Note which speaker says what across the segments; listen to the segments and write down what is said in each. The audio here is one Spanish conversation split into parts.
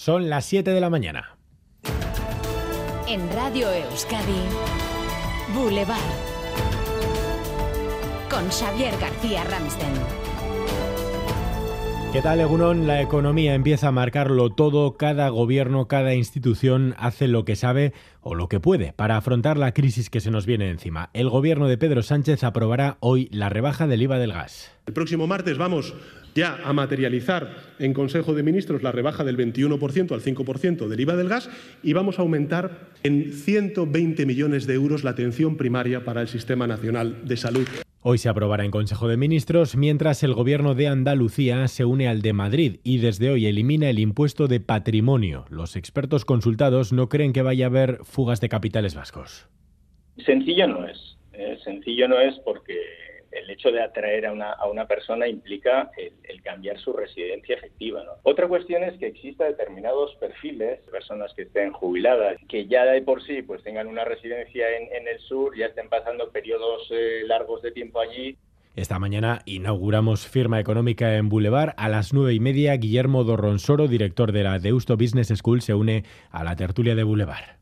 Speaker 1: Son las 7 de la mañana.
Speaker 2: En Radio Euskadi, Boulevard. Con Xavier García Ramsten.
Speaker 1: ¿Qué tal, Egunon? La economía empieza a marcarlo todo. Cada gobierno, cada institución hace lo que sabe o lo que puede para afrontar la crisis que se nos viene encima. El gobierno de Pedro Sánchez aprobará hoy la rebaja del IVA del gas.
Speaker 3: El próximo martes vamos ya a materializar en Consejo de Ministros la rebaja del 21% al 5% del IVA del gas y vamos a aumentar en 120 millones de euros la atención primaria para el Sistema Nacional de Salud.
Speaker 1: Hoy se aprobará en Consejo de Ministros, mientras el Gobierno de Andalucía se une al de Madrid y desde hoy elimina el impuesto de patrimonio. Los expertos consultados no creen que vaya a haber fugas de capitales vascos.
Speaker 4: Sencillo no es. Eh, sencillo no es porque el hecho de atraer a una, a una persona implica el, cambiar su residencia efectiva. Otra cuestión es que exista determinados perfiles, personas que estén jubiladas, que ya de por sí pues tengan una residencia en, el sur, ya estén pasando periodos eh, largos de tiempo allí.
Speaker 1: Esta mañana inauguramos firma económica en Boulevard. A las nueve y media, Guillermo Dorronsoro, director de la Deusto Business School, se une a la tertulia de Boulevard.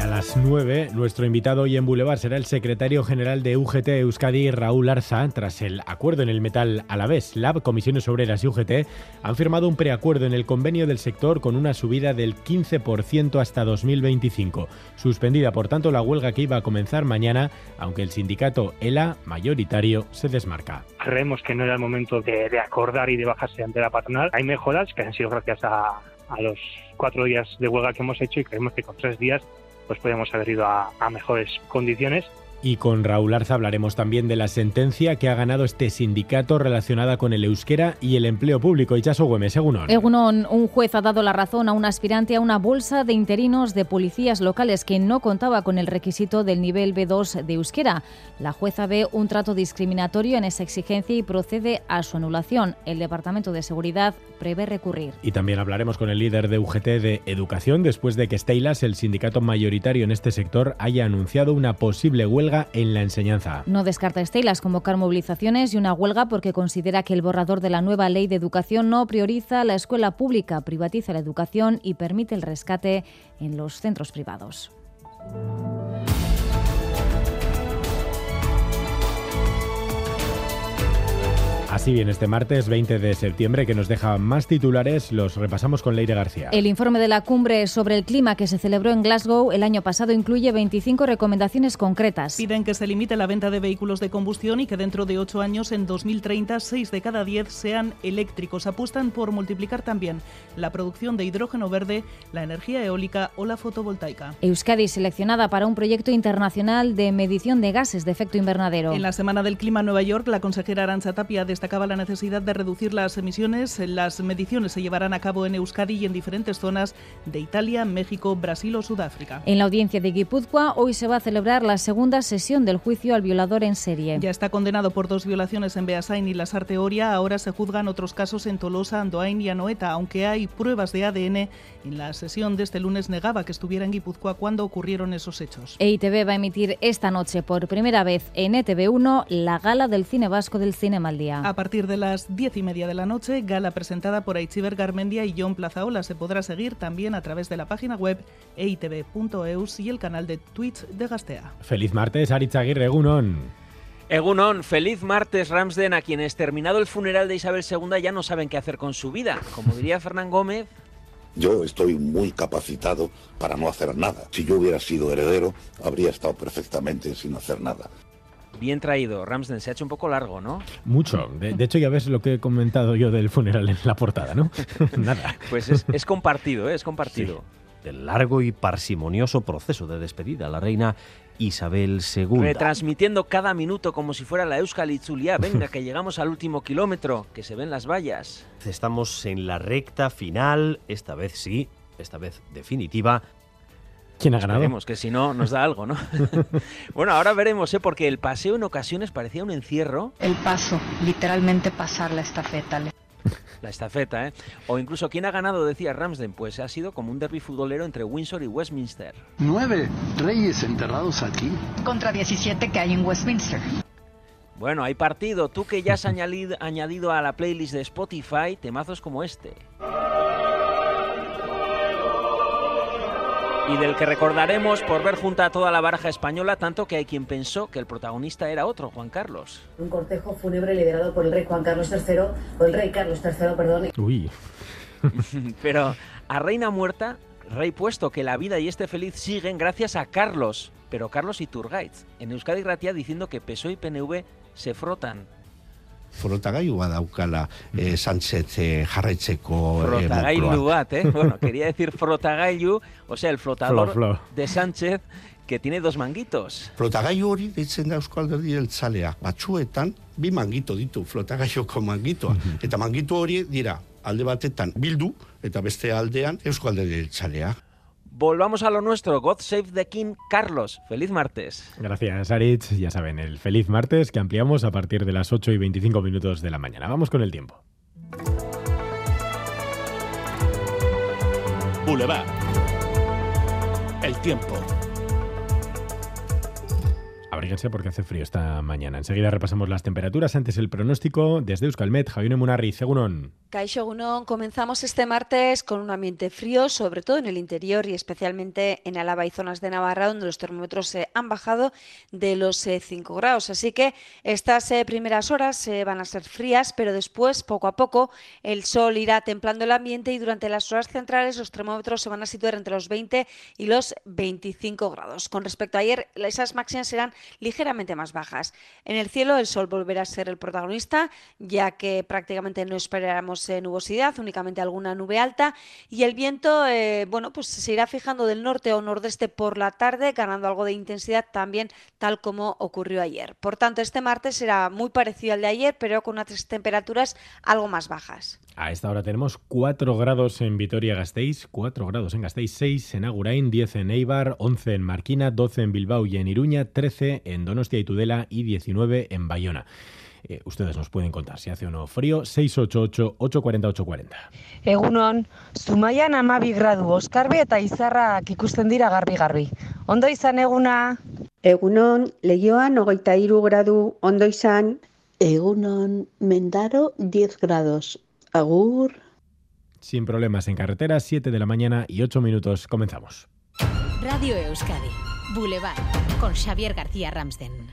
Speaker 1: A las 9, nuestro invitado hoy en Boulevard será el secretario general de UGT Euskadi, Raúl Arza. Tras el acuerdo en el metal a la vez, LAB, Comisiones Obreras y UGT han firmado un preacuerdo en el convenio del sector con una subida del 15% hasta 2025. Suspendida, por tanto, la huelga que iba a comenzar mañana, aunque el sindicato ELA, mayoritario, se desmarca.
Speaker 5: Creemos que no era el momento de, acordar y de bajarse ante la patronal. Hay mejoras que han sido gracias a los cuatro días de huelga que hemos hecho y creemos que con tres días pues podemos haber ido a, a mejores condiciones
Speaker 1: y con Raúl Arza hablaremos también de la sentencia que ha ganado este sindicato relacionada con el euskera y el empleo público. Ichaso Güemes, Egunon.
Speaker 6: Egunon, un juez ha dado la razón a un aspirante a una bolsa de interinos de policías locales que no contaba con el requisito del nivel B2 de euskera. La jueza ve un trato discriminatorio en esa exigencia y procede a su anulación. El Departamento de Seguridad prevé recurrir.
Speaker 1: Y también hablaremos con el líder de UGT de Educación después de que Steylas, el sindicato mayoritario en este sector, haya anunciado una posible huelga en la enseñanza.
Speaker 6: No descarta Estelas convocar movilizaciones y una huelga porque considera que el borrador de la nueva ley de educación no prioriza la escuela pública, privatiza la educación y permite el rescate en los centros privados.
Speaker 1: Así bien, este martes 20 de septiembre, que nos deja más titulares, los repasamos con Leire García.
Speaker 6: El informe de la cumbre sobre el clima que se celebró en Glasgow el año pasado incluye 25 recomendaciones concretas.
Speaker 7: Piden que se limite la venta de vehículos de combustión y que dentro de ocho años, en 2030, seis de cada diez sean eléctricos. Apuestan por multiplicar también la producción de hidrógeno verde, la energía eólica o la fotovoltaica.
Speaker 6: Euskadi seleccionada para un proyecto internacional de medición de gases de efecto invernadero.
Speaker 7: En la Semana del Clima en Nueva York, la consejera Arancha Tapia destacó acaba la necesidad de reducir las emisiones. Las mediciones se llevarán a cabo en Euskadi y en diferentes zonas de Italia, México, Brasil o Sudáfrica.
Speaker 6: En la audiencia de Guipúzcoa, hoy se va a celebrar la segunda sesión del juicio al violador en serie.
Speaker 7: Ya está condenado por dos violaciones en Beasain y la Sarteoria. Ahora se juzgan otros casos en Tolosa, Andoain y Anoeta, aunque hay pruebas de ADN. En la sesión de este lunes negaba que estuviera en Guipúzcoa cuando ocurrieron esos hechos.
Speaker 6: EITV va a emitir esta noche por primera vez en ETV1 la gala del cine vasco del Cine Maldía.
Speaker 7: A partir de las diez y media de la noche, gala presentada por Aichiber Garmendia y John Plazaola se podrá seguir también a través de la página web eitv.eus y el canal de Twitch de Gastea.
Speaker 1: Feliz martes, Aritzaguirre, Egunon.
Speaker 8: Egunon, feliz martes Ramsden, a quienes terminado el funeral de Isabel II ya no saben qué hacer con su vida. Como diría Fernán Gómez,
Speaker 9: yo estoy muy capacitado para no hacer nada. Si yo hubiera sido heredero, habría estado perfectamente sin hacer nada.
Speaker 8: Bien traído. Ramsden se ha hecho un poco largo, ¿no?
Speaker 1: Mucho. De, hecho, ya ves lo que he comentado yo del funeral en la portada, ¿no? Nada.
Speaker 8: Pues es, compartido, ¿eh? es compartido.
Speaker 10: Del largo y parsimonioso proceso de despedida. La reina Isabel II.
Speaker 8: Retransmitiendo cada minuto como si fuera la Euskal Itzulia. Venga, que llegamos al último kilómetro, que se ven las vallas.
Speaker 10: Estamos en la recta final, esta vez sí, esta vez definitiva.
Speaker 1: ¿Quién ha ganado?
Speaker 8: Esperemos, que si no nos da algo, ¿no? bueno, ahora veremos, ¿eh? porque el paseo en ocasiones parecía un encierro.
Speaker 11: El paso, literalmente pasar la estafeta.
Speaker 8: La estafeta, ¿eh? O incluso, ¿quién ha ganado? Decía Ramsden. Pues ha sido como un derby futbolero entre Windsor y Westminster.
Speaker 11: Nueve reyes enterrados aquí.
Speaker 2: Contra 17 que hay en Westminster.
Speaker 8: Bueno, hay partido. Tú que ya has añadido, añadido a la playlist de Spotify temazos como este. Y del que recordaremos por ver junto a toda la baraja española, tanto que hay quien pensó que el protagonista era otro, Juan Carlos.
Speaker 12: Un cortejo fúnebre liderado por el rey Juan Carlos III, o el rey Carlos III, perdón.
Speaker 1: Uy.
Speaker 8: Pero a reina muerta, rey puesto que la vida y este feliz siguen gracias a Carlos, pero Carlos Iturgaiz, en Euskadi Gratia diciendo que PSOE y PNV se frotan.
Speaker 13: Frotagailua daukala eh, Sánchez eh, jarraitzeko eh,
Speaker 8: Frotagailu bat, ¿eh? Bueno, quería decir frotagailu, o sea, el flotador
Speaker 13: Flo, flo.
Speaker 8: de Sánchez que tiene dos manguitos.
Speaker 13: Flotagailu hori deitzen da Eusko Alderdi Jeltzalea. Batzuetan bi mangito ditu flotagailoko mangitoa. Eta mangitu hori dira alde batetan bildu eta beste aldean Eusko Alderdi Jeltzalea.
Speaker 8: Volvamos a lo nuestro. God Save the King, Carlos. Feliz martes.
Speaker 1: Gracias, Aritz. Ya saben, el feliz martes que ampliamos a partir de las 8 y 25 minutos de la mañana. Vamos con el tiempo.
Speaker 14: Boulevard. El tiempo.
Speaker 1: Abríguense porque hace frío esta mañana. Enseguida repasamos las temperaturas. Antes el pronóstico desde Euskalmet. Javier Munarri, Egunon.
Speaker 15: Caixo Gunón, comenzamos este martes con un ambiente frío, sobre todo en el interior y especialmente en Álava y zonas de Navarra, donde los termómetros se han bajado de los 5 grados. Así que estas eh, primeras horas eh, van a ser frías, pero después, poco a poco, el sol irá templando el ambiente y durante las horas centrales los termómetros se van a situar entre los 20 y los 25 grados. Con respecto a ayer, esas máximas serán ligeramente más bajas. En el cielo el sol volverá a ser el protagonista, ya que prácticamente no esperamos eh, nubosidad, únicamente alguna nube alta, y el viento, eh, bueno, pues se irá fijando del norte o nordeste por la tarde, ganando algo de intensidad también, tal como ocurrió ayer. Por tanto, este martes será muy parecido al de ayer, pero con unas temperaturas algo más bajas.
Speaker 1: A esta hora tenemos 4 grados en Vitoria-Gasteiz, 4 grados en Gasteiz, 6 en Agurain, 10 en Eibar, 11 en Marquina, 12 en Bilbao y en Iruña, 13 en Donostia y Tudela y 19 en Bayona. Eh, ustedes nos pueden contar si hace o no frío, 688-840-840.
Speaker 16: Egunon, Zumaian amabi gradu, Oskarbi eta Izarrak ikusten dira garbi-garbi. Ondo izan eguna?
Speaker 17: Egunon, Legioan hogeita hiru gradu, ondo izan. Egunon, Mendaro 10 grados. Agur.
Speaker 1: Sin problemas en carretera, 7 de la mañana y 8 minutos. Comenzamos.
Speaker 2: Radio Euskadi. Boulevard. Con Xavier García Ramsden.